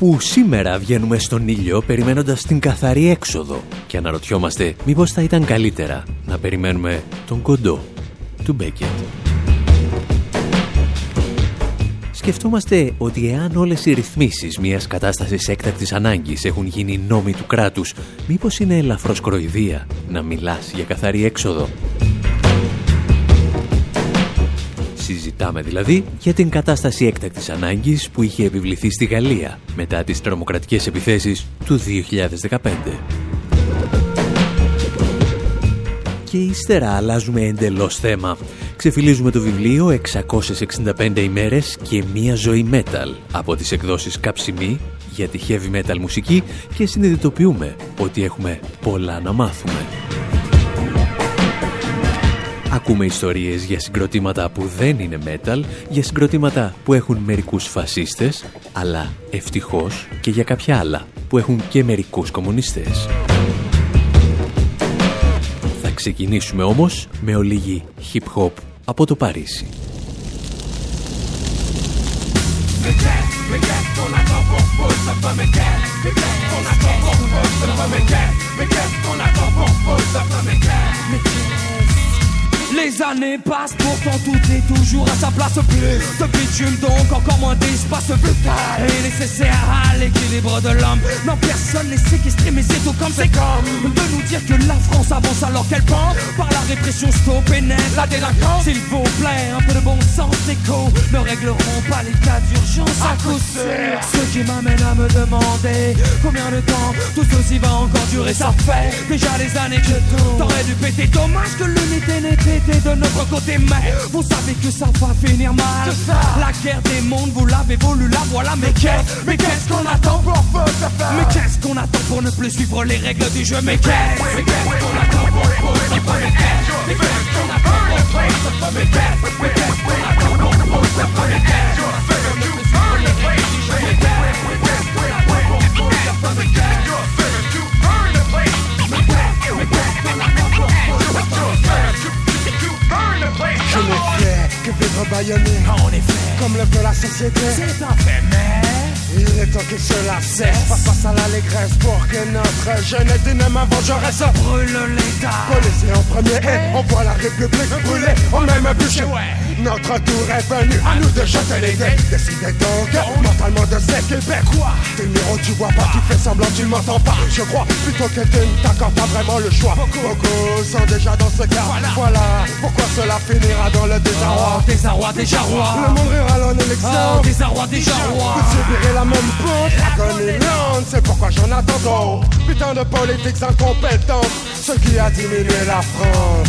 Όπου σήμερα βγαίνουμε στον ήλιο περιμένοντας την καθαρή έξοδο και αναρωτιόμαστε μήπως θα ήταν καλύτερα να περιμένουμε τον κοντό του Μπέκετ. Σκεφτόμαστε ότι εάν όλες οι ρυθμίσεις μιας κατάστασης έκτακτης ανάγκης έχουν γίνει νόμοι του κράτους, μήπως είναι ελαφρώς κοροϊδία να μιλάς για καθαρή έξοδο; Συζητάμε δηλαδή για την κατάσταση έκτακτης ανάγκης που είχε επιβληθεί στη Γαλλία μετά τις τρομοκρατικές επιθέσεις του 2015. Και ύστερα αλλάζουμε εντελώς θέμα. Ξεφυλίζουμε το βιβλίο 665 ημέρες και μία ζωή metal από τις εκδόσεις Καψιμή για τη heavy metal μουσική και συνειδητοποιούμε ότι έχουμε πολλά να μάθουμε. Ακούμε ιστορίες για συγκροτήματα που δεν είναι metal, για συγκροτήματα που έχουν μερικούς φασίστες, αλλά ευτυχώς και για κάποια άλλα που έχουν και μερικούς κομμουνιστές. Θα ξεκινήσουμε όμως με ολίγη hip-hop από το Παρίσι. Les années passent, pourtant tout est toujours à sa place. Plus de bitume, donc encore moins d'espace vital et nécessaire à l'équilibre de l'homme. Non, personne n'est séquestré, mais c'est tout comme c'est comme de nous dire que la France avance alors qu'elle pend par la répression stoppée net la délinquance. S'il vous plaît, un peu de bon sens écho ne régleront pas les cas d'urgence à coup sûr. Ce qui m'amène à me demander combien de temps tout ceci va encore durer. Ça fait déjà des années que tout t'aurais dû péter. Dommage que l'unité n'était de notre côté, mais vous savez que ça va finir mal. La guerre des mondes, vous l'avez voulu, la voilà. Mais qu'est-ce, mais qu'est-ce qu'on attend pour Mais qu'est-ce qu'on attend pour ne plus suivre les règles du jeu Mais qu'est-ce, mais qu'est-ce qu'on attend pour Mais qu'est-ce, mais qu'est-ce qu'on attend pour Mais qu'est-ce, mais qu'est-ce qu'on attend pour Je ne fais que vivre baïonné En effet, Comme le veut la société. C'est un fait, mais Il est temps que cela cesse. Pas face à l'allégresse pour que notre jeunesse d'une vengeresse brûle l'État. Policier en premier et on voit la République brûler. On même bûcher Notre tour est venu à nous de jeter les dés. Décidez donc mentalement de s'équiper Quoi T'es le numéro tu vois pas, tu fais semblant tu ne m'entends pas. Je crois plutôt que tu ne t'accordes pas vraiment le choix. Beaucoup. Sont déjà dans ce cas. Voilà. Pourquoi cela finira dans le désarroi. Oh, désarroi, déjà Le roi. monde rira en élection Oh, désarroi, déjà roi. vous subirez la même pente, l'agonie lente, c'est pourquoi j'en attends trop. Putain de politiques incompétentes, ce qui a diminué la France.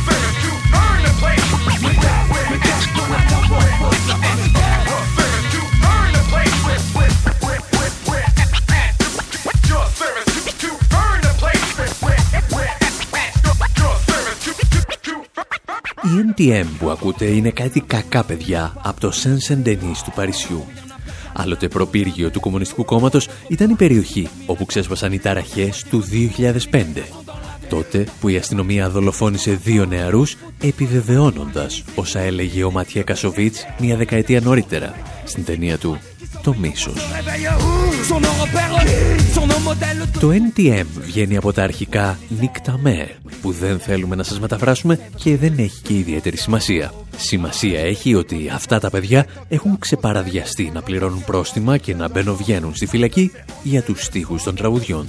NTM που ακούτε είναι κάτι κακά παιδιά από το Saint-Saint-Denis του Παρισιού. Άλλοτε προπύργιο του Κομμουνιστικού Κόμματος ήταν η περιοχή όπου ξέσπασαν οι ταραχές του 2005. Τότε που η αστυνομία δολοφόνησε δύο νεαρούς επιβεβαιώνοντας όσα έλεγε ο Ματιέ Κασοβίτς μια δεκαετία νωρίτερα στην ταινία του «Το μίσος». Son nom repère, son nom modèle. Το NTM βγαίνει από τα αρχικά Νικταμέρ, που δεν θέλουμε να σας μεταφράσουμε και δεν έχει και ιδιαίτερη σημασία. Σημασία έχει ότι αυτά τα παιδιά έχουν ξεπαραδιαστεί να πληρώνουν πρόστιμα και να μπαινοβγαίνουν στη φυλακή για τους στίχους των τραγουδιών.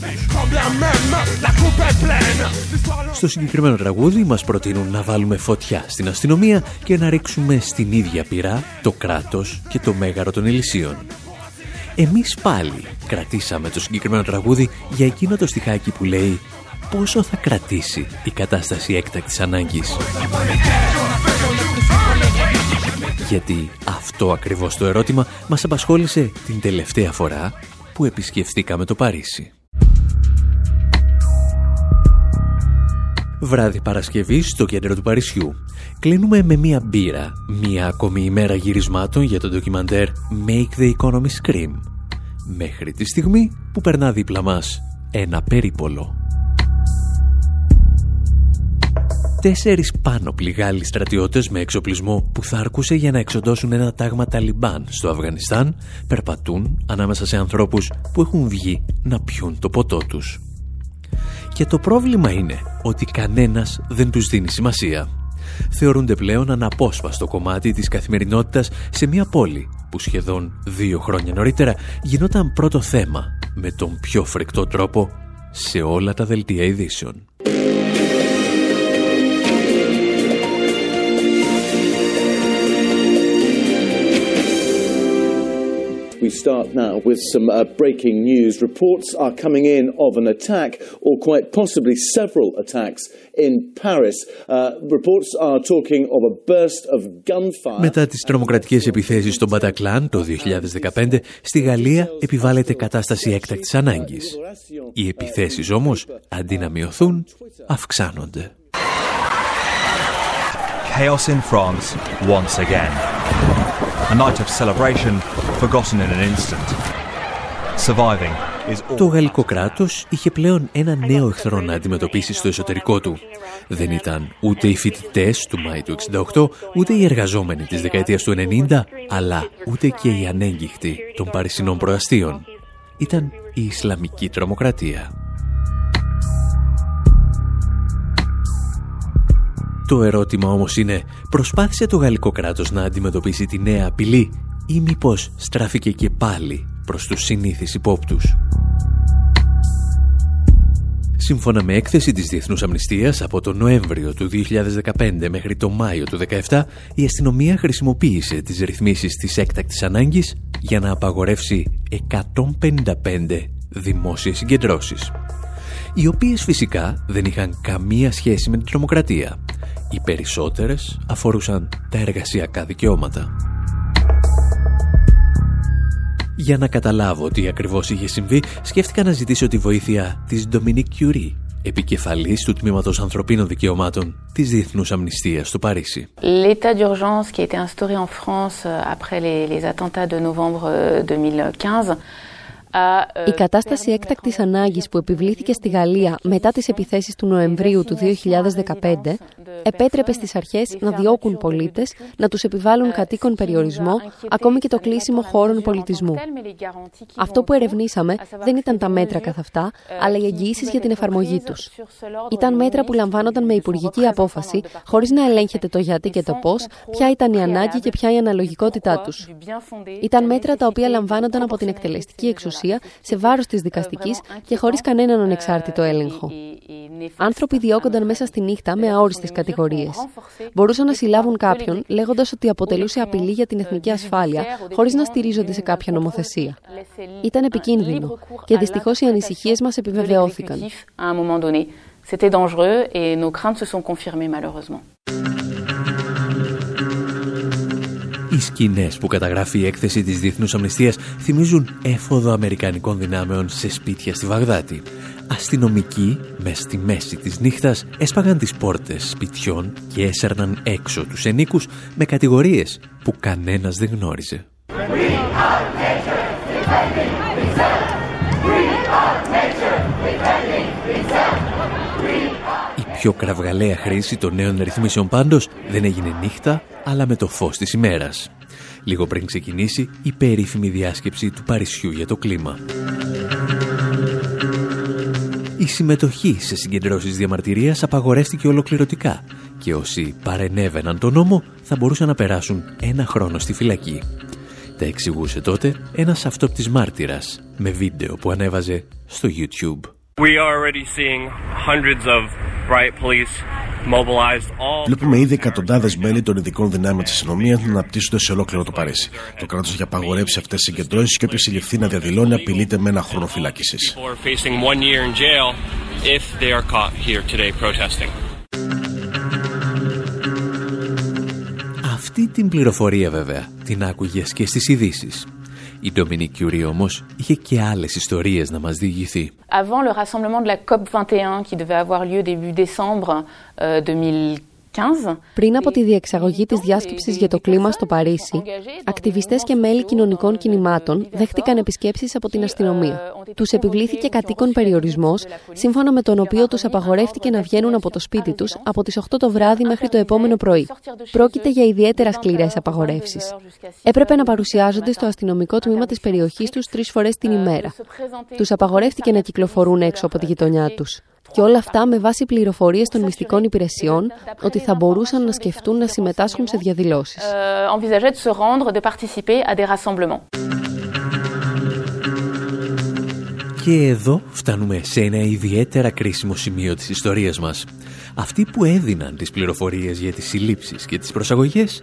Στο συγκεκριμένο τραγούδι μας προτείνουν να βάλουμε φωτιά στην αστυνομία και να ρίξουμε στην ίδια πυρά το κράτος και το μέγαρο των Ελυσίων. Εμείς πάλι κρατήσαμε το συγκεκριμένο τραγούδι για εκείνο το στιχάκι που λέει πόσο θα κρατήσει η κατάσταση έκτακτης ανάγκης. Γιατί αυτό ακριβώς το ερώτημα μας απασχόλησε την τελευταία φορά που επισκεφθήκαμε το Παρίσι. Βράδυ Παρασκευή στο κέντρο του Παρισιού. Κλείνουμε με μία μπύρα, μία ακόμη ημέρα γυρισμάτων για το ντοκιμαντέρ Make the Economy Scream. Μέχρι τη στιγμή που περνά δίπλα μας ένα περίπολο. Τέσσερις πάνω Γάλλοι στρατιώτες με εξοπλισμό που θα αρκούσε για να εξοντώσουν ένα τάγμα Ταλιμπάν στο Αφγανιστάν περπατούν ανάμεσα σε ανθρώπους που έχουν βγει να πιούν το ποτό τους. Και το πρόβλημα είναι ότι κανένας δεν τους δίνει σημασία. Θεωρούνται πλέον αναπόσπαστο κομμάτι της καθημερινότητας σε μια πόλη που σχεδόν δύο χρόνια νωρίτερα γινόταν πρώτο θέμα με τον πιο φρικτό τρόπο σε όλα τα δελτία ειδήσεων. We start now with some uh, breaking news. Reports are coming in of an attack, or quite possibly several attacks, in Paris. Uh, reports are talking of a burst of gunfire. Μετά τις τρομοκρατικές επιθέσεις στον Πατακλάν το 2015, στη Γαλλία επιβάλλεται κατάσταση έκτακτης ανάγκης. Οι επιθέσεις όμως, αντί να μειωθούν, αυξάνονται. Chaos in France once again. Το γαλλικό κράτος είχε πλέον ένα νέο εχθρό να αντιμετωπίσει στο εσωτερικό του. Δεν ήταν ούτε οι φοιτητές του Μάη του 68, ούτε οι εργαζόμενοι της δεκαετίας του 90, αλλά ούτε και οι ανέγγιχτοι των παρισινών προαστίων. Ήταν η Ισλαμική τρομοκρατία. Το ερώτημα όμως είναι, προσπάθησε το γαλλικό κράτος να αντιμετωπίσει τη νέα απειλή ή μήπως στράφηκε και πάλι προς τους συνήθεις υπόπτους; Σύμφωνα με έκθεση της Διεθνούς Αμνηστίας, από τον Νοέμβριο του 2015 μέχρι τον Μάιο του 2017, η αστυνομία χρησιμοποίησε τις ρυθμίσεις της έκτακτης ανάγκης για να απαγορεύσει 155 δημόσιες συγκεντρώσεις, οι οποίες φυσικά δεν είχαν καμία σχέση με την τρομοκρατία. Οι περισσότερες αφορούσαν τα εργασιακά δικαιώματα. Για να καταλάβω τι ακριβώς είχε συμβεί, σκέφτηκα να ζητήσω τη βοήθεια της Ντομινίκ Κιουρί, επικεφαλής του Τμήματος Ανθρωπίνων Δικαιωμάτων της Διεθνούς Αμνηστίας στο Παρίσι. L'état d'urgence qui a été instauré en France euh, après les, les attentats de novembre 2015 euh, η κατάσταση έκτακτης ανάγκης που επιβλήθηκε στη Γαλλία μετά τις επιθέσεις του Νοεμβρίου του 2015 επέτρεπε στις αρχές να διώκουν πολίτες, να τους επιβάλλουν κατοίκον περιορισμό, ακόμη και το κλείσιμο χώρων πολιτισμού. Αυτό που ερευνήσαμε δεν ήταν τα μέτρα καθ' αυτά, αλλά οι εγγυήσεις για την εφαρμογή τους. Ήταν μέτρα που λαμβάνονταν με υπουργική απόφαση, χωρίς να ελέγχεται το γιατί και το πώς, ποια ήταν η ανάγκη και ποια η αναλογικότητά τους. Ήταν μέτρα τα οποία λαμβάνονταν από την εκτελεστική εξουσία σε βάρος της δικαστικής και χωρίς κανέναν ανεξάρτητο έλεγχο. Άνθρωποι διώκονταν μέσα στη νύχτα με αόριστες κατηγορίες. Μπορούσαν να συλλάβουν κάποιον λέγοντας ότι αποτελούσε απειλή για την εθνική ασφάλεια χωρίς να στηρίζονται σε κάποια νομοθεσία. Ήταν επικίνδυνο και δυστυχώς οι ανησυχίες μας επιβεβαιώθηκαν. C'était dangereux et nos craintes se sont confirmées malheureusement. Σκηνές που καταγράφει η έκθεση της Διεθνούς Αμνηστίας θυμίζουν έφοδο Αμερικανικών δυνάμεων σε σπίτια στη Βαγδάτη. Αστυνομικοί, μες στη μέση της νύχτας, έσπαγαν τις πόρτες σπιτιών και έσερναν έξω τους ενίκους με κατηγορίες που κανένας δεν γνώριζε. Η πιο κραυγαλαία χρήση των νέων ρυθμίσεων πάντως δεν έγινε νύχτα, αλλά με το φως της ημέρας. Λίγο πριν ξεκινήσει η περίφημη διάσκεψη του Παρισιού για το κλίμα. Η συμμετοχή σε συγκεντρώσεις διαμαρτυρίας απαγορεύτηκε ολοκληρωτικά και όσοι παρενέβαιναν τον νόμο θα μπορούσαν να περάσουν ένα χρόνο στη φυλακή. Τα εξηγούσε τότε ένας αυτόπτης μάρτυρας με βίντεο που ανέβαζε στο YouTube. We are already seeing hundreds of riot police Βλέπουμε ήδη εκατοντάδες μέλη των ειδικών δυνάμεων της αστυνομίας να αναπτύσσονται σε ολόκληρο το Παρίσι. Το κράτος έχει απαγορεύσει αυτές τις συγκεντρώσεις και όποιος συλληφθεί να διαδηλώνει απειλείται με ένα χρόνο φυλάκισης. Αυτή την πληροφορία βέβαια την άκουγες και στις ειδήσεις. Η Ντομινίκ Κιουρί όμως είχε και άλλες ιστορίες να μας διηγηθεί. Avant le rassemblement de la COP21 qui devait avoir lieu début décembre 2015, euh, πριν από τη διεξαγωγή της διάσκεψης για το κλίμα στο Παρίσι, ακτιβιστές και μέλη κοινωνικών κινημάτων δέχτηκαν επισκέψεις από την αστυνομία. Τους επιβλήθηκε κατοίκον περιορισμός, σύμφωνα με τον οποίο τους απαγορεύτηκε να βγαίνουν από το σπίτι τους από τις 8 το βράδυ μέχρι το επόμενο πρωί. Πρόκειται για ιδιαίτερα σκληρές απαγορεύσεις. Έπρεπε να παρουσιάζονται στο αστυνομικό τμήμα της περιοχής τους τρεις φορές την ημέρα. Τους απαγορεύτηκε να κυκλοφορούν έξω από τη γειτονιά τους. Και όλα αυτά με βάση πληροφορίες των μυστικών υπηρεσιών ότι θα μπορούσαν να σκεφτούν να συμμετάσχουν σε διαδηλώσεις. Και εδώ φτάνουμε σε ένα ιδιαίτερα κρίσιμο σημείο της ιστορίας μας. Αυτοί που έδιναν τις πληροφορίες για τις συλλήψεις και τις προσαγωγές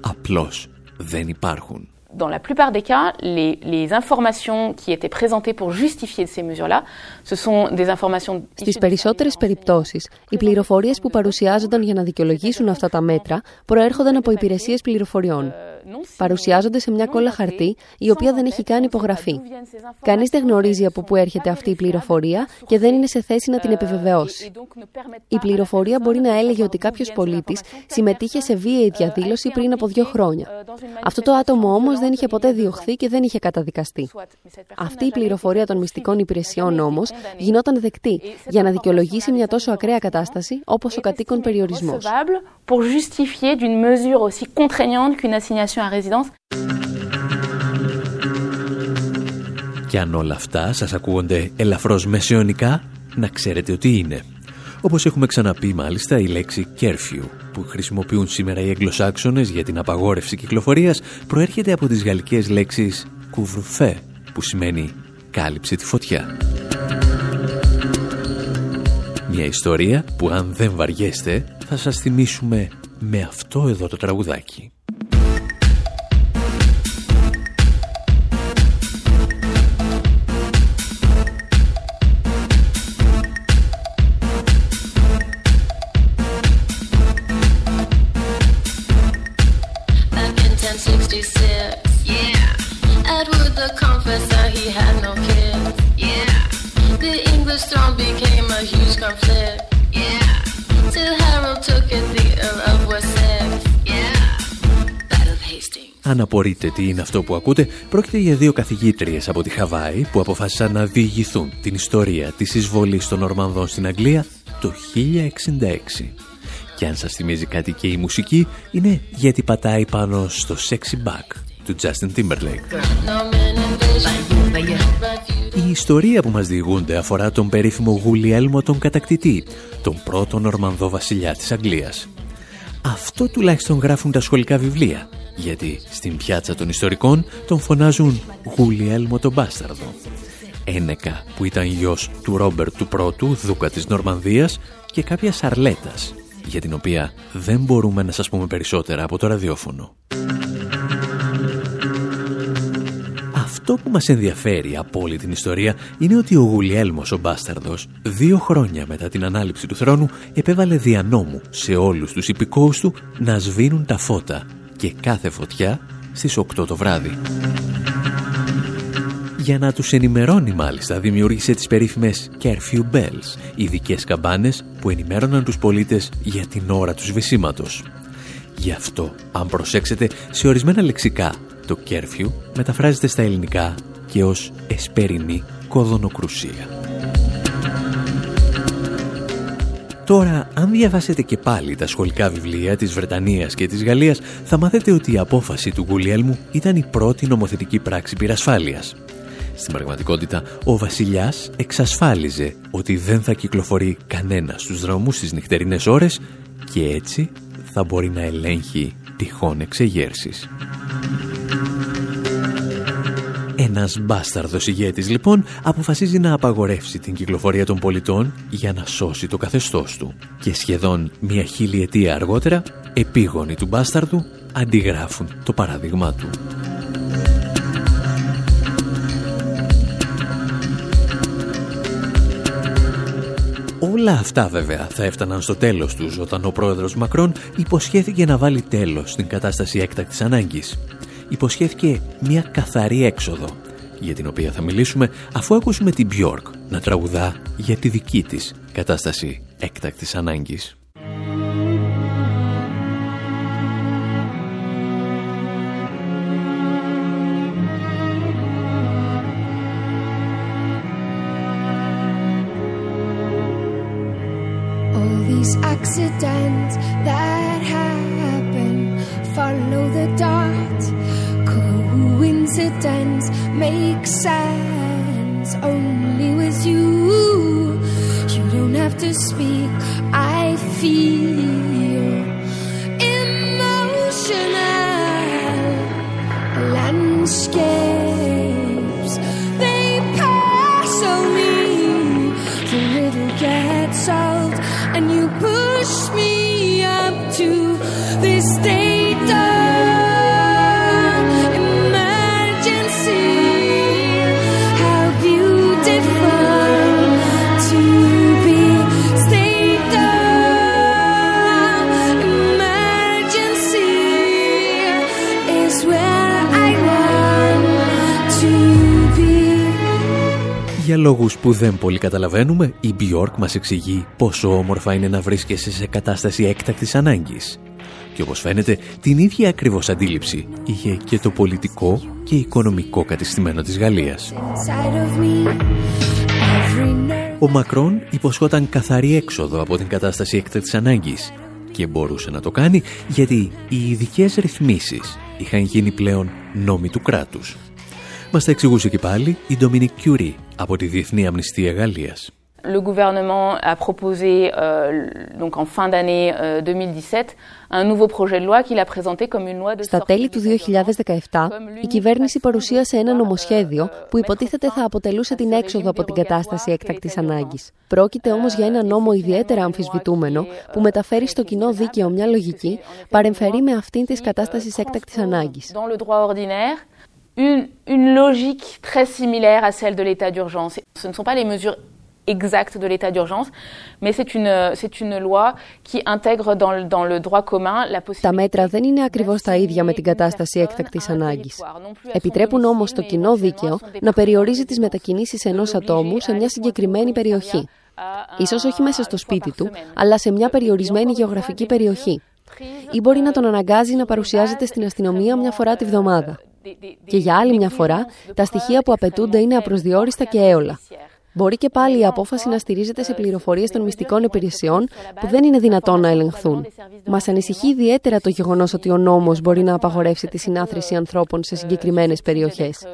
απλώς δεν υπάρχουν. Dans la plupart des cas, les, les, informations qui étaient présentées pour justifier ces mesures-là, ce sont des informations... Στις περισσότερες περιπτώσεις, οι πληροφορίες που παρουσιάζονταν για να δικαιολογήσουν αυτά τα μέτρα προέρχονταν από υπηρεσίες πληροφοριών. Παρουσιάζονται σε μια κόλλα χαρτί, η οποία δεν έχει καν υπογραφή. Κανείς δεν γνωρίζει από πού έρχεται αυτή η πληροφορία και δεν είναι σε θέση να την επιβεβαιώσει. Η πληροφορία μπορεί να έλεγε ότι κάποιος πολίτης συμμετείχε σε βίαιη διαδήλωση πριν από δύο χρόνια. Αυτό το άτομο όμως δεν είχε ποτέ διωχθεί και δεν είχε καταδικαστεί. Αυτή η πληροφορία των μυστικών υπηρεσιών όμως γινόταν δεκτή για να δικαιολογήσει μια τόσο ακραία κατάσταση όπως ο κατοίκον περιορισμός. Και αν όλα αυτά σας ακούγονται ελαφρώς μεσαιωνικά, να ξέρετε ότι είναι. Όπως έχουμε ξαναπεί μάλιστα η λέξη curfew που χρησιμοποιούν σήμερα οι Εγγλοσάξονες για την απαγόρευση κυκλοφορίας προέρχεται από τις γαλλικές λέξεις couvre που σημαίνει κάλυψε τη φωτιά. Μια ιστορία που αν δεν βαριέστε θα σας θυμίσουμε με αυτό εδώ το τραγουδάκι. Αν απορείτε τι είναι αυτό που ακούτε, πρόκειται για δύο καθηγήτριες από τη Χαβάη που αποφάσισαν να διηγηθούν την ιστορία της εισβολής των Ορμανδών στην Αγγλία το 1066. Και αν σας θυμίζει κάτι και η μουσική, είναι γιατί πατάει πάνω στο Sexy Back του Justin Timberlake. Η ιστορία που μας διηγούνται αφορά τον περίφημο Γουλιέλμο τον κατακτητή, τον πρώτο Ορμανδό βασιλιά της Αγγλίας. Αυτό τουλάχιστον γράφουν τα σχολικά βιβλία γιατί στην πιάτσα των ιστορικών τον φωνάζουν Γουλιέλμο τον Μπάσταρδο. Ένεκα που ήταν γιος του Ρόμπερτ του Πρώτου, δούκα της Νορμανδίας και κάποια Σαρλέτας, για την οποία δεν μπορούμε να σας πούμε περισσότερα από το ραδιόφωνο. Αυτό που μας ενδιαφέρει από όλη την ιστορία είναι ότι ο Γουλιέλμος ο Μπάσταρδος δύο χρόνια μετά την ανάληψη του θρόνου επέβαλε δια νόμου σε όλους τους υπηκόους του να σβήνουν τα φώτα και κάθε φωτιά στις 8 το βράδυ. Για να τους ενημερώνει μάλιστα δημιούργησε τις περίφημες curfew bells, ειδικές καμπάνες που ενημέρωναν τους πολίτες για την ώρα του σβησίματος. Γι' αυτό, αν προσέξετε, σε ορισμένα λεξικά το curfew μεταφράζεται στα ελληνικά και ως εσπερινή κοδονοκρουσία. Τώρα, αν διαβάσετε και πάλι τα σχολικά βιβλία της Βρετανίας και της Γαλλίας, θα μάθετε ότι η απόφαση του Γουλιέλμου ήταν η πρώτη νομοθετική πράξη πυρασφάλειας. Στην πραγματικότητα, ο βασιλιάς εξασφάλιζε ότι δεν θα κυκλοφορεί κανένας στους δρόμους στις νυχτερινές ώρες και έτσι θα μπορεί να ελέγχει τυχόν εξεγέρσεις. Ένας μπάσταρδος ηγέτης λοιπόν αποφασίζει να απαγορεύσει την κυκλοφορία των πολιτών για να σώσει το καθεστώς του. Και σχεδόν μια χιλιετία αργότερα, επίγονοι του μπάσταρδου αντιγράφουν το παράδειγμά του. Όλα αυτά βέβαια θα έφταναν στο τέλος τους όταν ο πρόεδρος Μακρόν υποσχέθηκε να βάλει τέλος στην κατάσταση έκτακτης ανάγκης. Υποσχέθηκε μια καθαρή έξοδο, για την οποία θα μιλήσουμε αφού ακούσουμε την Björk να τραγουδά για τη δική της κατάσταση έκτακτης ανάγκης. these accidents that happen follow the dot. Coincidence makes sense only with you. You don't have to speak. I feel emotional landscapes. Λόγους που δεν πολύ καταλαβαίνουμε, η Bjork μας εξηγεί πόσο όμορφα είναι να βρίσκεσαι σε κατάσταση έκτακτης ανάγκης. Και όπως φαίνεται, την ίδια ακριβώς αντίληψη είχε και το πολιτικό και οικονομικό κατεστημένο της Γαλλίας. Inside of me, every nerve. Ο Μακρόν υποσχόταν καθαρή έξοδο από την κατάσταση έκτακτης ανάγκης και μπορούσε να το κάνει γιατί οι ειδικές ρυθμίσεις είχαν γίνει πλέον νόμοι του κράτους. Μας τα εξηγούσε και πάλι η Ντομινικ Κιουρί από τη Διεθνή Αμνηστία Γαλλίας. Le gouvernement a proposé, euh, donc en fin d'année euh, 2017, un nouveau projet de loi qu'il a présenté comme une loi de Στα sortie τέλη du του chômage. 2017, η κυβέρνηση παρουσίασε ένα νομοσχέδιο που υποτίθεται θα αποτελούσε την έξοδο από την κατάσταση έκτακτης ανάγκης. Πρόκειται όμως για ένα νόμο ιδιαίτερα αμφισβητούμενο που μεταφέρει στο κοινό δίκαιο μια λογική παρεμφερεί με αυτήν της κατάστασης έκτακτης ανάγκης. Dans le droit ordinaire, une, une logique très similaire à celle de l'état d'urgence. Ce ne sont pas les mesures exactes de l'état d'urgence, mais c'est une, c'est une loi qui intègre dans le, dans le droit commun la possibilité... Τα μέτρα δεν είναι ακριβώς τα ίδια με την κατάσταση έκτακτης ανάγκης. Επιτρέπουν όμως το κοινό δίκαιο να περιορίζει τις μετακινήσεις ενός ατόμου σε μια συγκεκριμένη περιοχή. Ίσως όχι μέσα στο σπίτι του, αλλά σε μια περιορισμένη γεωγραφική περιοχή. Ή μπορεί να τον αναγκάζει να παρουσιάζεται στην αστυνομία μια φορά τη βδομάδα. Και για άλλη μια φορά, τα στοιχεία που απαιτούνται είναι απροσδιόριστα και έολα. Μπορεί και πάλι η απόφαση να στηρίζεται σε πληροφορίες των μυστικών υπηρεσιών που δεν είναι δυνατόν να ελεγχθούν. Μας ανησυχεί ιδιαίτερα το γεγονός ότι ο νόμος μπορεί να απαγορεύσει τη συνάθρηση ανθρώπων σε συγκεκριμένες περιοχές.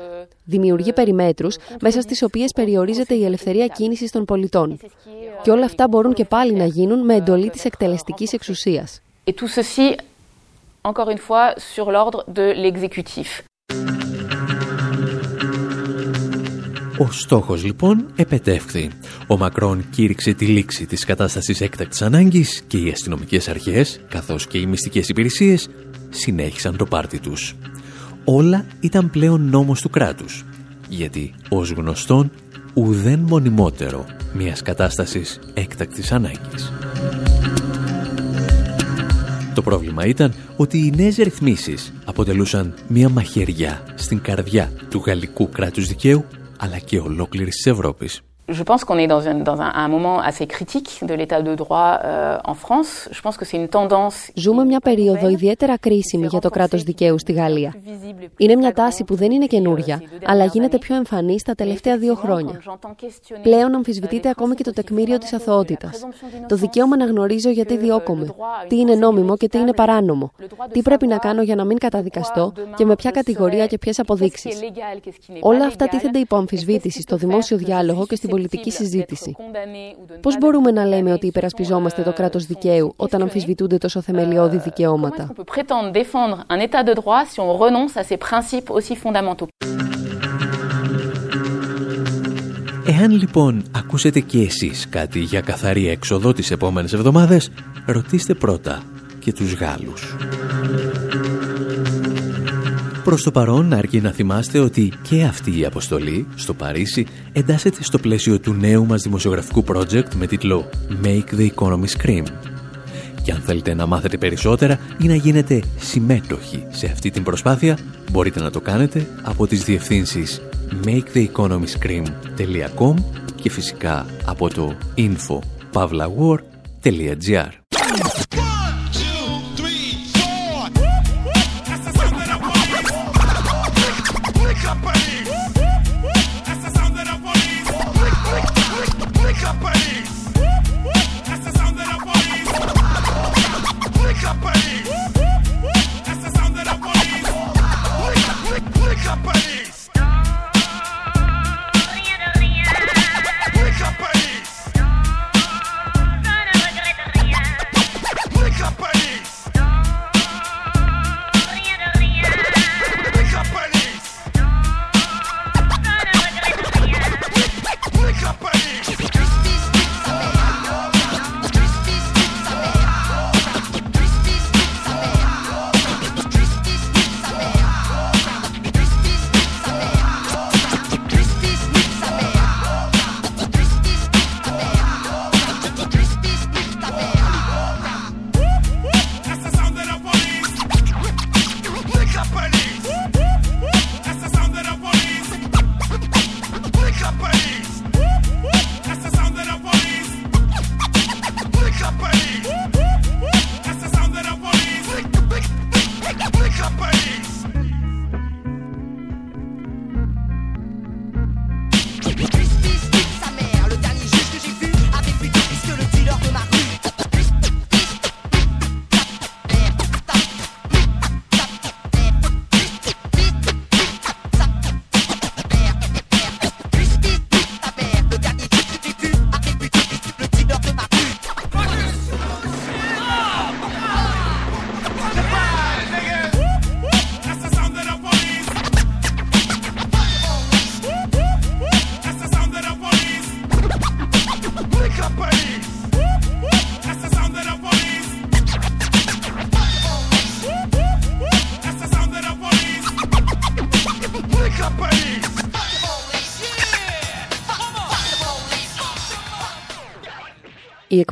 Δημιουργεί περιμέτρου μέσα στις οποίες περιορίζεται η ελευθερία κίνησης των πολιτών. Και όλα αυτά μπορούν και πάλι να γίνουν με εντολή της εκτελεστικής εξουσίας. Et tout ceci, encore une fois, sur l'ordre de l'exécutif. Ο στόχος λοιπόν επετεύχθη. Ο Μακρόν κήρυξε τη λήξη της κατάστασης έκτακτης ανάγκης και οι αστυνομικές αρχές, καθώς και οι μυστικές υπηρεσίες, συνέχισαν το πάρτι τους. Όλα ήταν πλέον νόμος του κράτους, γιατί ως γνωστόν ουδέν μονιμότερο μιας κατάστασης έκτακτης ανάγκης. Το πρόβλημα ήταν ότι οι νέες ρυθμίσεις αποτελούσαν μια μαχαιριά στην καρδιά του γαλλικού κράτους δικαίου αλλά και ολόκληρης της Ευρώπης. Je pense qu'on est dans un, dans un, un moment assez critique de l'état de droit euh, en France. Je pense que c'est une tendance. Ζούμε μια περίοδο ιδιαίτερα κρίσιμη για το κράτος δικαίου στη Γαλλία. Είναι μια τάση που δεν είναι καινούρια, αλλά γίνεται πιο εμφανής στα τελευταία δύο χρόνια. Πλέον αμφισβητείται ακόμη και το τεκμήριο της αθωότητας. Το δικαίωμα να γνωρίζω γιατί διώκομαι, τι είναι νόμιμο και τι είναι παράνομο, τι πρέπει να κάνω για να μην καταδικαστώ και με ποια κατηγορία και ποιες αποδείξεις. Όλα αυτά τίθενται υπό αμφισβήτηση στο δημόσιο διάλογο και στην πολιτική συζήτηση. Πώς μπορούμε να λέμε ότι υπερασπιζόμαστε το κράτος δικαίου όταν αμφισβητούνται τόσο θεμελιώδη δικαιώματα; On peut prétendre défendre un état de droit si on renonce à ces principes aussi fondamentaux; Εάν λοιπόν ακούσετε και εσείς κάτι για καθαρή έξοδο τις επόμενες εβδομάδες, ρωτήστε πρώτα και τους Γάλλους. Προς το παρόν αρκεί να θυμάστε ότι και αυτή η αποστολή στο Παρίσι εντάσσεται στο πλαίσιο του νέου μας δημοσιογραφικού project με τίτλο Make the Economy Scream. Και αν θέλετε να μάθετε περισσότερα ή να γίνετε συμμέτοχοι σε αυτή την προσπάθεια, μπορείτε να το κάνετε από τις διευθύνσεις maketheeconomyscream.com και φυσικά από το info.pavlawar.gr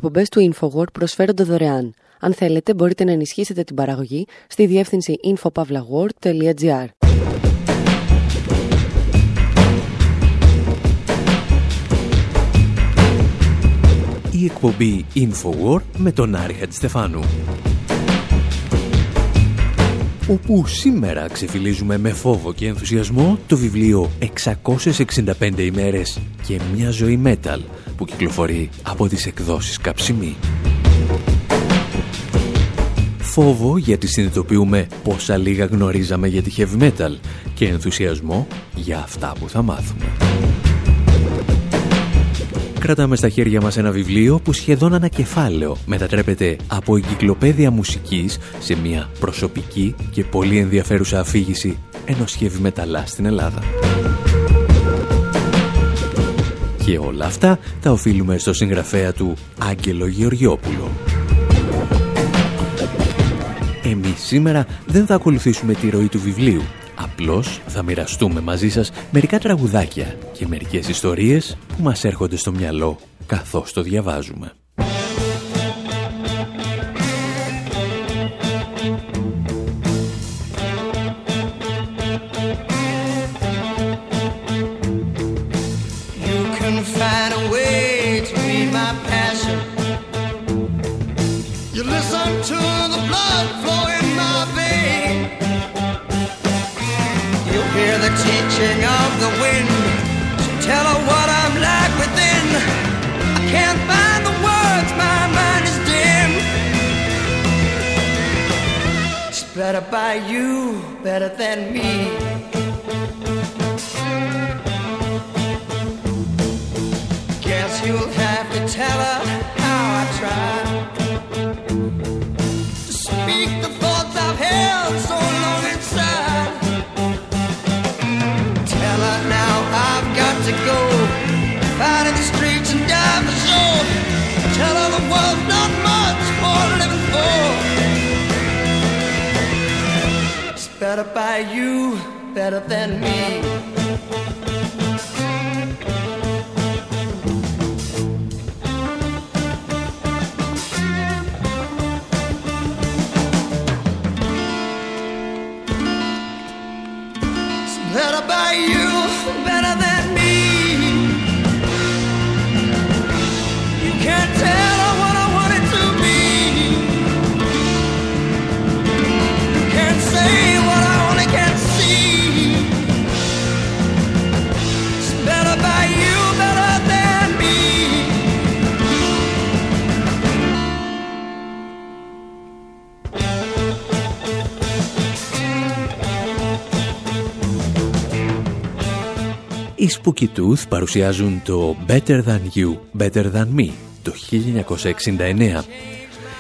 Οι εκπομπές του InfoWord προσφέρονται δωρεάν. Αν θέλετε, μπορείτε να ενισχύσετε την παραγωγή στη διεύθυνση infopavlagor.gr. Η εκπομπή InfoWord με τον Άρη Χατζηστεφάνου όπου σήμερα ξεφυλίζουμε με φόβο και ενθουσιασμό το βιβλίο 665 ημέρες και μια ζωή metal που κυκλοφορεί από τις εκδόσεις Καψιμή. Φόβο γιατί συνειδητοποιούμε πόσα λίγα γνωρίζαμε για τη heavy metal και ενθουσιασμό για αυτά που θα μάθουμε. Κρατάμε στα χέρια μας ένα βιβλίο που σχεδόν ανακεφάλαιο μετατρέπεται από εγκυκλοπαίδεια μουσικής σε μια προσωπική και πολύ ενδιαφέρουσα αφήγηση ενός heavy metal στην Ελλάδα. Και όλα αυτά τα οφείλουμε στο συγγραφέα του Άγγελο Γεωργιόπουλο. Εμείς σήμερα δεν θα ακολουθήσουμε τη ροή του βιβλίου. Απλώς θα μοιραστούμε μαζί σας μερικά τραγουδάκια και μερικές ιστορίες που μας έρχονται στο μυαλό καθώς το διαβάζουμε. Better than me. Guess you'll have to tell her by you, better than me. Οι Spooky Tooth παρουσιάζουν το Better Than You, Better Than Me το 1969.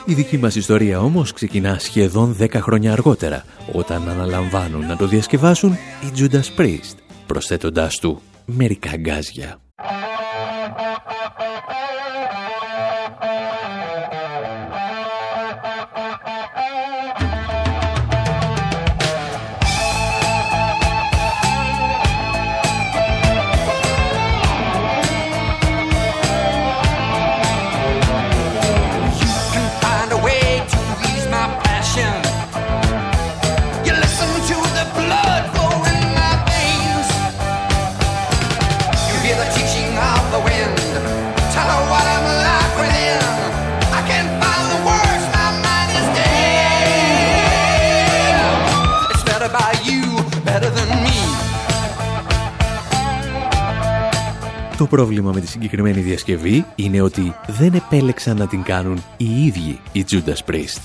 Η δική μας ιστορία όμως ξεκινά σχεδόν 10 χρόνια αργότερα, όταν αναλαμβάνουν να το διασκευάσουν οι Judas Priest, προσθέτοντάς του μερικά γκάζια. Το πρόβλημα με τη συγκεκριμένη διασκευή είναι ότι δεν επέλεξαν να την κάνουν οι ίδιοι οι Judas Priest.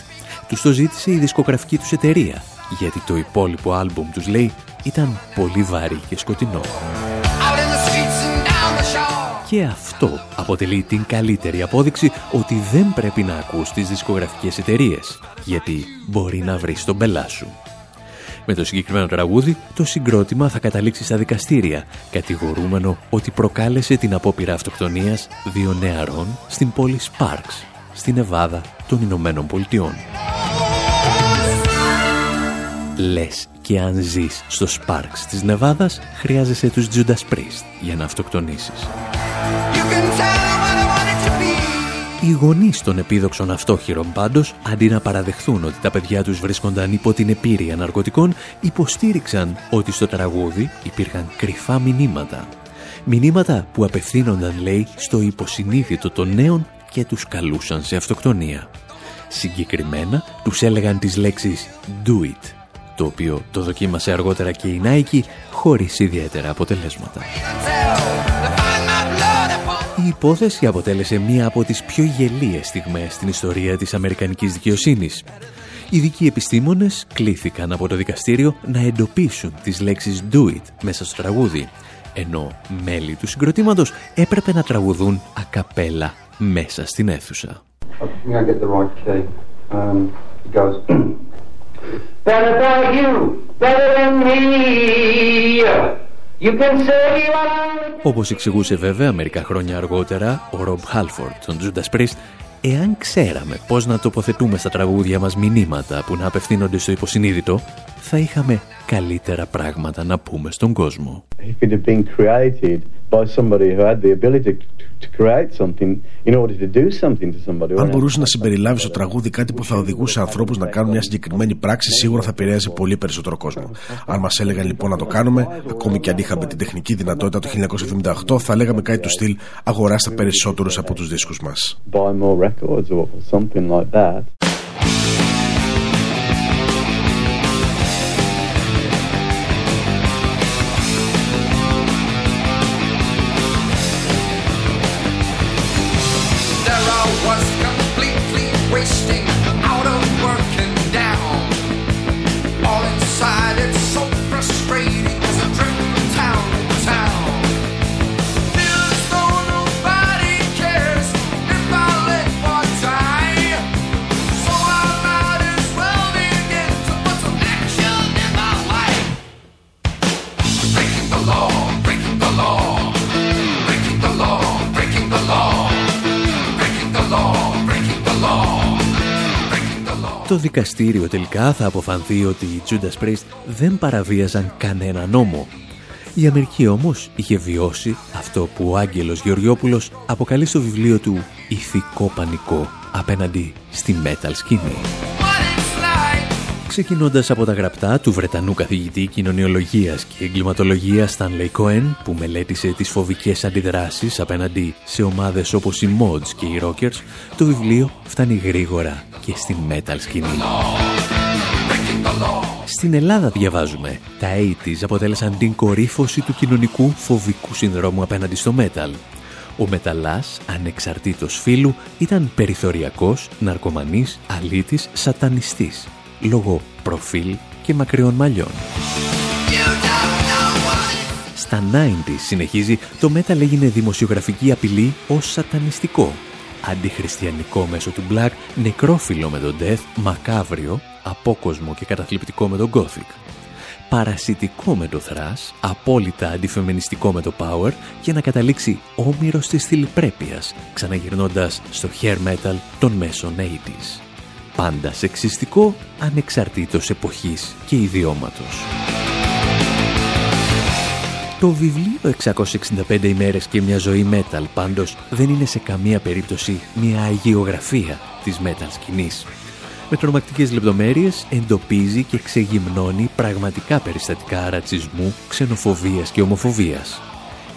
Τους το ζήτησε η δισκογραφική τους εταιρεία, γιατί το υπόλοιπο άλμπουμ τους λέει ήταν πολύ βαρύ και σκοτεινό. Out in the streets and down the shore. Και αυτό αποτελεί την καλύτερη απόδειξη ότι δεν πρέπει να ακούς τις δισκογραφικές εταιρείες, γιατί μπορεί να βρεις τον πελά σου. Με το συγκεκριμένο τραγούδι, το συγκρότημα θα καταλήξει στα δικαστήρια, κατηγορούμενο ότι προκάλεσε την απόπειρα αυτοκτονίας δύο νεαρών στην πόλη Sparks, στην Εβάδα των Ηνωμένων Πολιτειών. Λες και αν ζεις στο Sparks της Νεβάδας, χρειάζεσαι τους Judas Priest για να αυτοκτονήσεις. You can tell Οι γονείς των επίδοξων αυτόχειρων πάντως, αντί να παραδεχθούν ότι τα παιδιά τους βρίσκονταν υπό την επίρρεια ναρκωτικών, υποστήριξαν ότι στο τραγούδι υπήρχαν κρυφά μηνύματα. Μηνύματα που απευθύνονταν, λέει, στο υποσυνείδητο των νέων και τους καλούσαν σε αυτοκτονία. Συγκεκριμένα, τους έλεγαν τις λέξεις «do it», το οποίο το δοκίμασε αργότερα και η Nike χωρίς ιδιαίτερα αποτελέσματα. Η υπόθεση αποτέλεσε μία από τις πιο γελίες στιγμές στην ιστορία της Αμερικανικής δικαιοσύνης. Οι ειδικοί επιστήμονες κλήθηκαν από το δικαστήριο να εντοπίσουν τις λέξεις «do it» μέσα στο τραγούδι, ενώ μέλη του συγκροτήματος έπρεπε να τραγουδούν ακαπέλα μέσα στην αίθουσα. I think I get the right key. Um, it goes. better than you, better than me. You can say what I Όπως εξηγούσε βέβαια μερικά χρόνια αργότερα ο Ρομπ Χάλφορντ των Judas Priest, εάν ξέραμε πώς να τοποθετούμε στα τραγούδια μας μηνύματα που να απευθύνονται στο υποσυνείδητο, θα είχαμε καλύτερα πράγματα να πούμε στον κόσμο. if it had been created by somebody who had the ability to, to create something in order to do something to somebody. or Αν an μπορούσε να act- συμπεριλάβεις στο τραγούδι κάτι που θα οδηγούσε ανθρώπους να κάνουν μια συγκεκριμένη πράξη, σίγουρα θα επηρέαζε πολύ περισσότερο κόσμο. Αν μας έλεγαν λοιπόν να το κάνουμε, ακόμη και αν είχαμε την τεχνική δυνατότητα το 1978, θα λέγαμε κάτι του στυλ Αγοράστε περισσότερους από τους δίσκους μας. Δικαστήριο τελικά θα αποφανθεί ότι οι Judas Priest δεν παραβίαζαν κανένα νόμο. Η Αμερική όμως είχε βιώσει αυτό που ο Άγγελος Γεωργιόπουλος αποκαλεί στο βιβλίο του «Ηθικό πανικό» απέναντι στη metal σκηνή. Ξεκινώντας από τα γραπτά του Βρετανού καθηγητή κοινωνιολογίας και εγκληματολογίας Stanley Cohen που μελέτησε τις φοβικές αντιδράσεις απέναντι σε ομάδες όπως οι Mods και οι Rockers, το βιβλίο φτάνει γρήγορα και στην metal σκηνή. Στην Ελλάδα διαβάζουμε, τα 80's αποτέλεσαν την κορύφωση του κοινωνικού φοβικού συνδρόμου απέναντι στο metal. Ο μεταλλάς, ανεξαρτήτως φίλου, ήταν περιθωριακός, ναρκωμανής, αλήτης, σατανιστής λόγω προφίλ και μακριών μαλλιών. Στα 90 συνεχίζει, το metal έγινε δημοσιογραφική απειλή ως σατανιστικό. Αντιχριστιανικό μέσω του black, νεκρόφιλο με τον death, μακάβριο, απόκοσμο και καταθλιπτικό με τον gothic. Παρασιτικό με το thrash, απόλυτα αντιφεμενιστικό με το power και να καταλήξει όμοιρος της θηλυπρέπειας, ξαναγυρνώντας στο hair metal των μέσων 80's πάντα σεξιστικό, ανεξαρτήτως εποχής και ιδιώματος. Το βιβλίο 665 ημέρες και μια ζωή metal πάντως δεν είναι σε καμία περίπτωση μια αγιογραφία της metal σκηνής. Με τρομακτικές λεπτομέρειες εντοπίζει και ξεγυμνώνει πραγματικά περιστατικά ρατσισμού, ξενοφοβίας και ομοφοβίας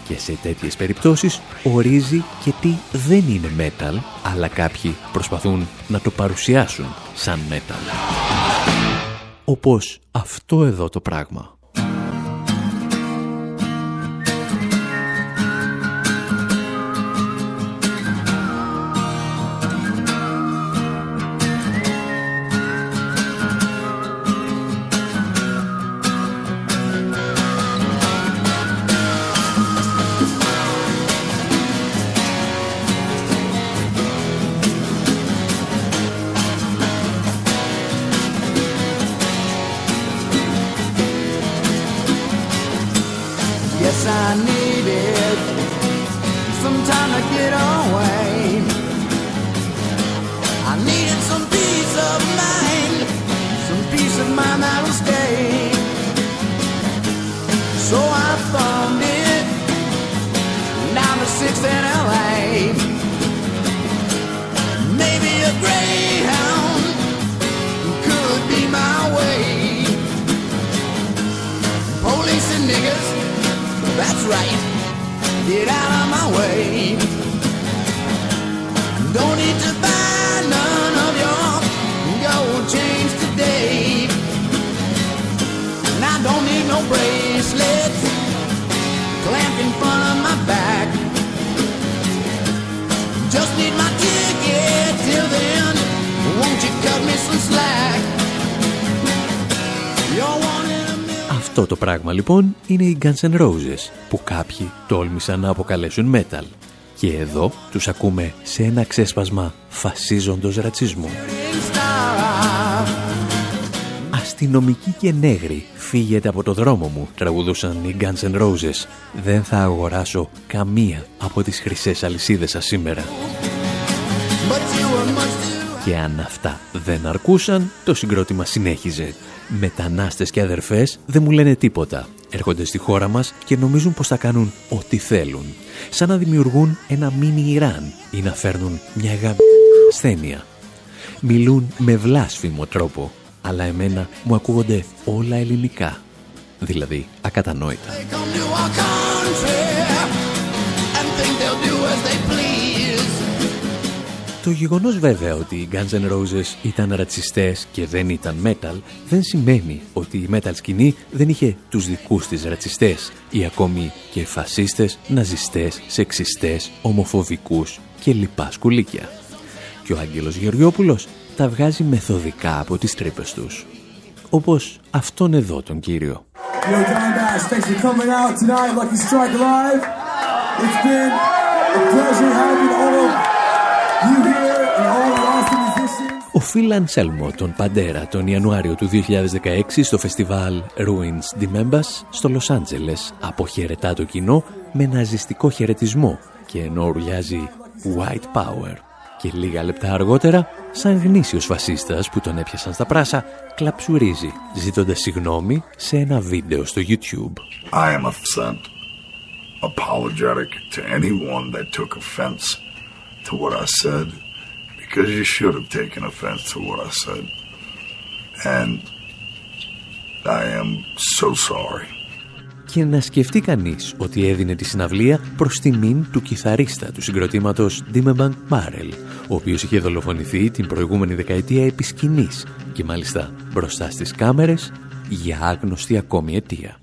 και σε τέτοιες περιπτώσεις ορίζει και τι δεν είναι metal, αλλά κάποιοι προσπαθούν να το παρουσιάσουν σαν metal. Όπως αυτό εδώ το πράγμα. Αυτό το πράγμα λοιπόν είναι οι Guns N' Roses που κάποιοι τόλμησαν να αποκαλέσουν metal. Και εδώ τους ακούμε σε ένα ξέσπασμα φασίζοντος ρατσισμού. Αστυνομικοί και νέγροι φύγετε από το δρόμο μου, τραγουδούσαν οι Guns N' Roses. Δεν θα αγοράσω καμία από τις χρυσές αλυσίδες σας σήμερα. Και αν αυτά δεν αρκούσαν, το συγκρότημα συνέχιζε. Μετανάστες και αδερφές δεν μου λένε τίποτα. Έρχονται στη χώρα μας και νομίζουν πως θα κάνουν ό,τι θέλουν. Σαν να δημιουργούν ένα μίνι Ιράν ή να φέρνουν μια γαμ... ασθένεια. Μιλούν με βλάσφημο τρόπο, αλλά εμένα μου ακούγονται όλα ελληνικά. Δηλαδή ακατανόητα. Το γεγονός βέβαια ότι οι Guns N' Roses ήταν ρατσιστές και δεν ήταν metal δεν σημαίνει ότι η metal σκηνή δεν είχε τους δικούς της ρατσιστές ή ακόμη και φασίστες, ναζιστές, σεξιστές, ομοφοβικούς και λοιπά σκουλίκια. Και ο Άγγελος Γεωργιόπουλος τα βγάζει μεθοδικά από τις τρύπες τους. Όπως αυτόν εδώ τον κύριο. Ο Φιλ Ανσέλμο τον Παντέρα τον Ιανουάριο του 2016 στο φεστιβάλ Ruins de Members στο Λος Άντζελες αποχαιρετά το κοινό με ναζιστικό χαιρετισμό και ενώ ουρλιάζει White Power και λίγα λεπτά αργότερα σαν γνήσιος φασίστας που τον έπιασαν στα πράσα, κλαψουρίζει, ζητώντας συγγνώμη σε ένα βίντεο στο YouTube. I am upset, apologetic to anyone that took offense to what I said, because you should have taken offense to what I said. And I am so sorry. Και να σκεφτεί κανείς ότι έδινε τη συναυλία προς τιμήν του κιθαρίστα του συγκροτήματος Dimebag Barrel, ο οποίος είχε δολοφονηθεί την προηγούμενη δεκαετία επί σκηνής και μάλιστα μπροστά στις κάμερες για άγνωστη ακόμη αιτία.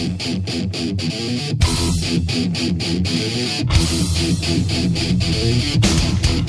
Thank you.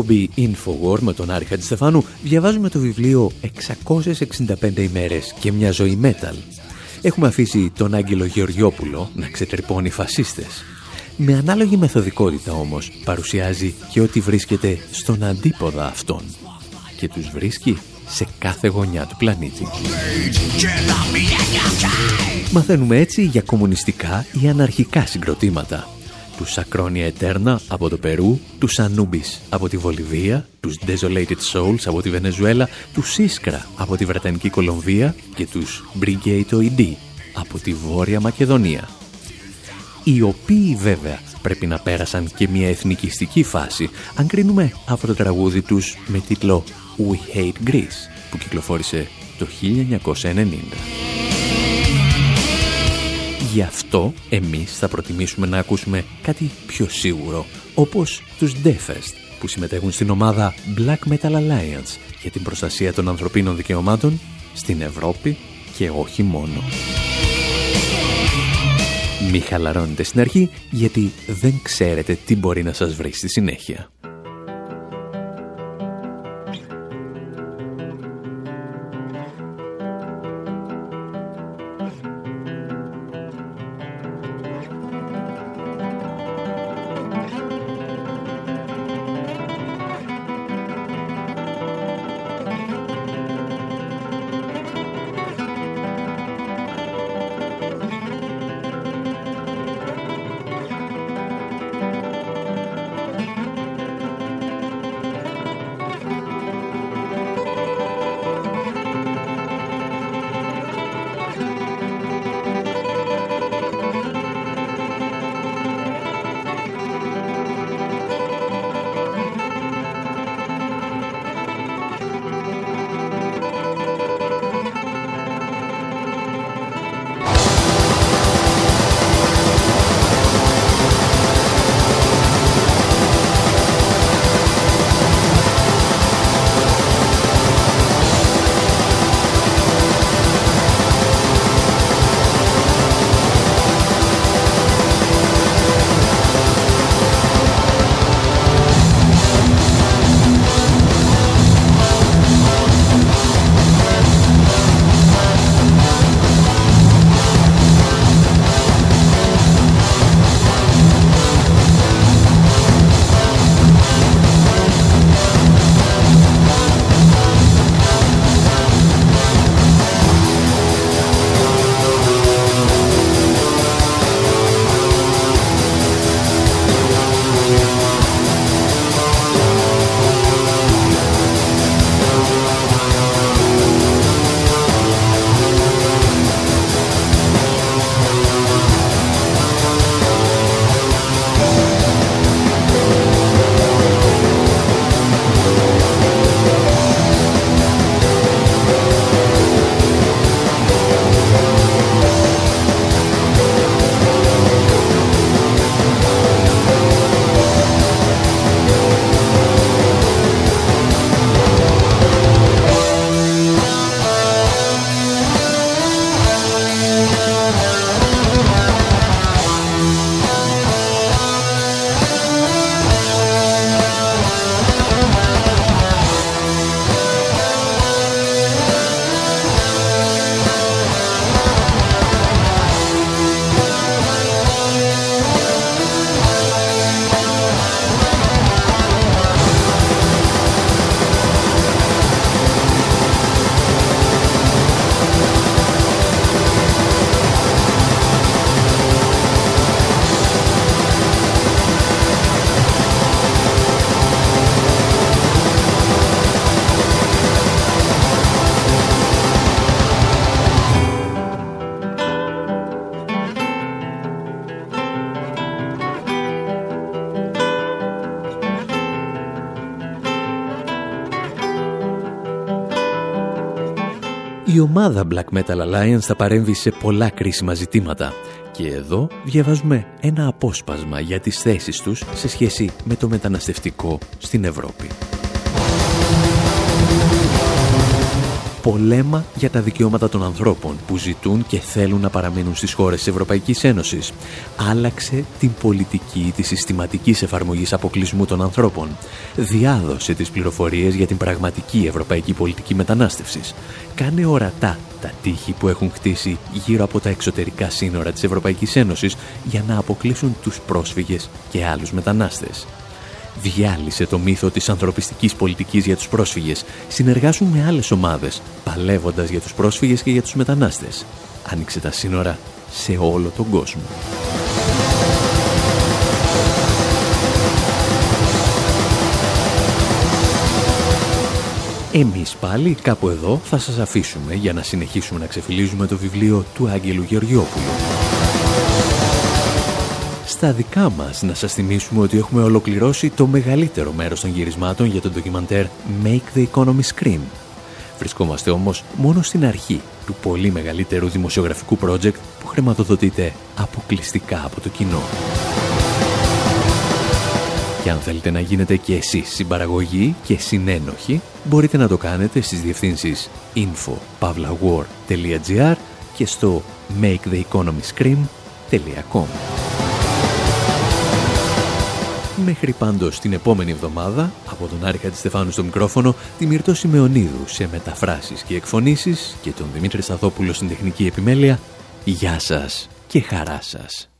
Εκπομπή Infowar με τον Άρη Χατζηστεφάνου διαβάζουμε το βιβλίο 665 ημέρες και μια ζωή metal. Έχουμε αφήσει τον Άγγελο Γεωργιόπουλο να ξετρυπώνει φασίστες. Με ανάλογη μεθοδικότητα όμως παρουσιάζει και ό,τι βρίσκεται στον αντίποδα αυτών. Και τους βρίσκει σε κάθε γωνιά του πλανήτη. Μαθαίνουμε έτσι για κομμουνιστικά ή αναρχικά συγκροτήματα τους Σακρόνια Ετέρνα από το Περού, τους Ανούμπις από τη Βολιβία, τους Desolated Souls από τη Βενεζουέλα, τους Σίσκρα από τη Βρετανική Κολομβία και τους Brigade από τη Βόρεια Μακεδονία. Οι οποίοι βέβαια πρέπει να πέρασαν και μια εθνικιστική φάση, αν κρίνουμε από το τραγούδι τους με τίτλο We Hate Greece, που κυκλοφόρησε το 1990. Γι' αυτό εμείς θα προτιμήσουμε να ακούσουμε κάτι πιο σίγουρο, όπως τους Defest, που συμμετέχουν στην ομάδα Black Metal Alliance για την προστασία των ανθρωπίνων δικαιωμάτων στην Ευρώπη και όχι μόνο. Μη χαλαρώνετε στην αρχή, γιατί δεν ξέρετε τι μπορεί να σας βρει στη συνέχεια. Ομάδα Black Metal Alliance θα παρέμβει σε πολλά κρίσιμα ζητήματα και εδώ διαβάζουμε ένα απόσπασμα για τις θέσεις τους σε σχέση με το μεταναστευτικό στην Ευρώπη. Πολέμα για τα δικαιώματα των ανθρώπων που ζητούν και θέλουν να παραμείνουν στις χώρες της Ευρωπαϊκής Ένωσης. Άλλαξε την πολιτική της συστηματικής εφαρμογής αποκλεισμού των ανθρώπων. Διάδωσε τις πληροφορίες για την πραγματική ευρωπαϊκή πολιτική μετανάστευσης. Κάνε ορατά τα τείχη που έχουν χτίσει γύρω από τα εξωτερικά σύνορα της Ευρωπαϊκής Ένωσης για να αποκλείσουν τους πρόσφυγες και άλλους μετανάστες διάλυσε το μύθο της ανθρωπιστικής πολιτικής για τους πρόσφυγες, συνεργάσουν με άλλες ομάδες, παλεύοντας για τους πρόσφυγες και για τους μετανάστες. Άνοιξε τα σύνορα σε όλο τον κόσμο. Εμείς πάλι κάπου εδώ θα σας αφήσουμε για να συνεχίσουμε να ξεφυλίζουμε το βιβλίο του Άγγελου Γεωργιόπουλου στα δικά μας να σας θυμίσουμε ότι έχουμε ολοκληρώσει το μεγαλύτερο μέρος των γυρισμάτων για το ντοκιμαντέρ Make the Economy Scream. Βρισκόμαστε όμως μόνο στην αρχή του πολύ μεγαλύτερου δημοσιογραφικού project που χρηματοδοτείται αποκλειστικά από το κοινό. Και αν θέλετε να γίνετε και εσείς συμπαραγωγή και συνένοχοι, μπορείτε να το κάνετε στις διευθύνσεις info.pavlawar.gr και στο maketheeconomyscream.com. Μέχρι πάντως την επόμενη εβδομάδα, από τον Άρη Στεφάνου στο μικρόφωνο, τη Μυρτώ Σιμεωνίδου σε μεταφράσεις και εκφωνήσεις και τον Δημήτρη Σταθόπουλο στην τεχνική επιμέλεια, γεια σας και χαρά σας.